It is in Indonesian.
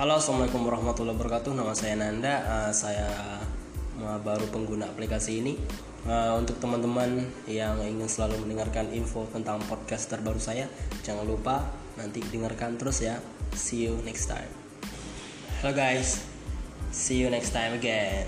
Halo, assalamualaikum warahmatullahi wabarakatuh. Nama saya Nanda. Uh, saya eh, baru pengguna aplikasi ini. Uh, untuk teman-teman yang ingin selalu mendengarkan info tentang podcast terbaru saya, jangan lupa nanti dengarkan terus ya. See you next time. Hello guys, see you next time again.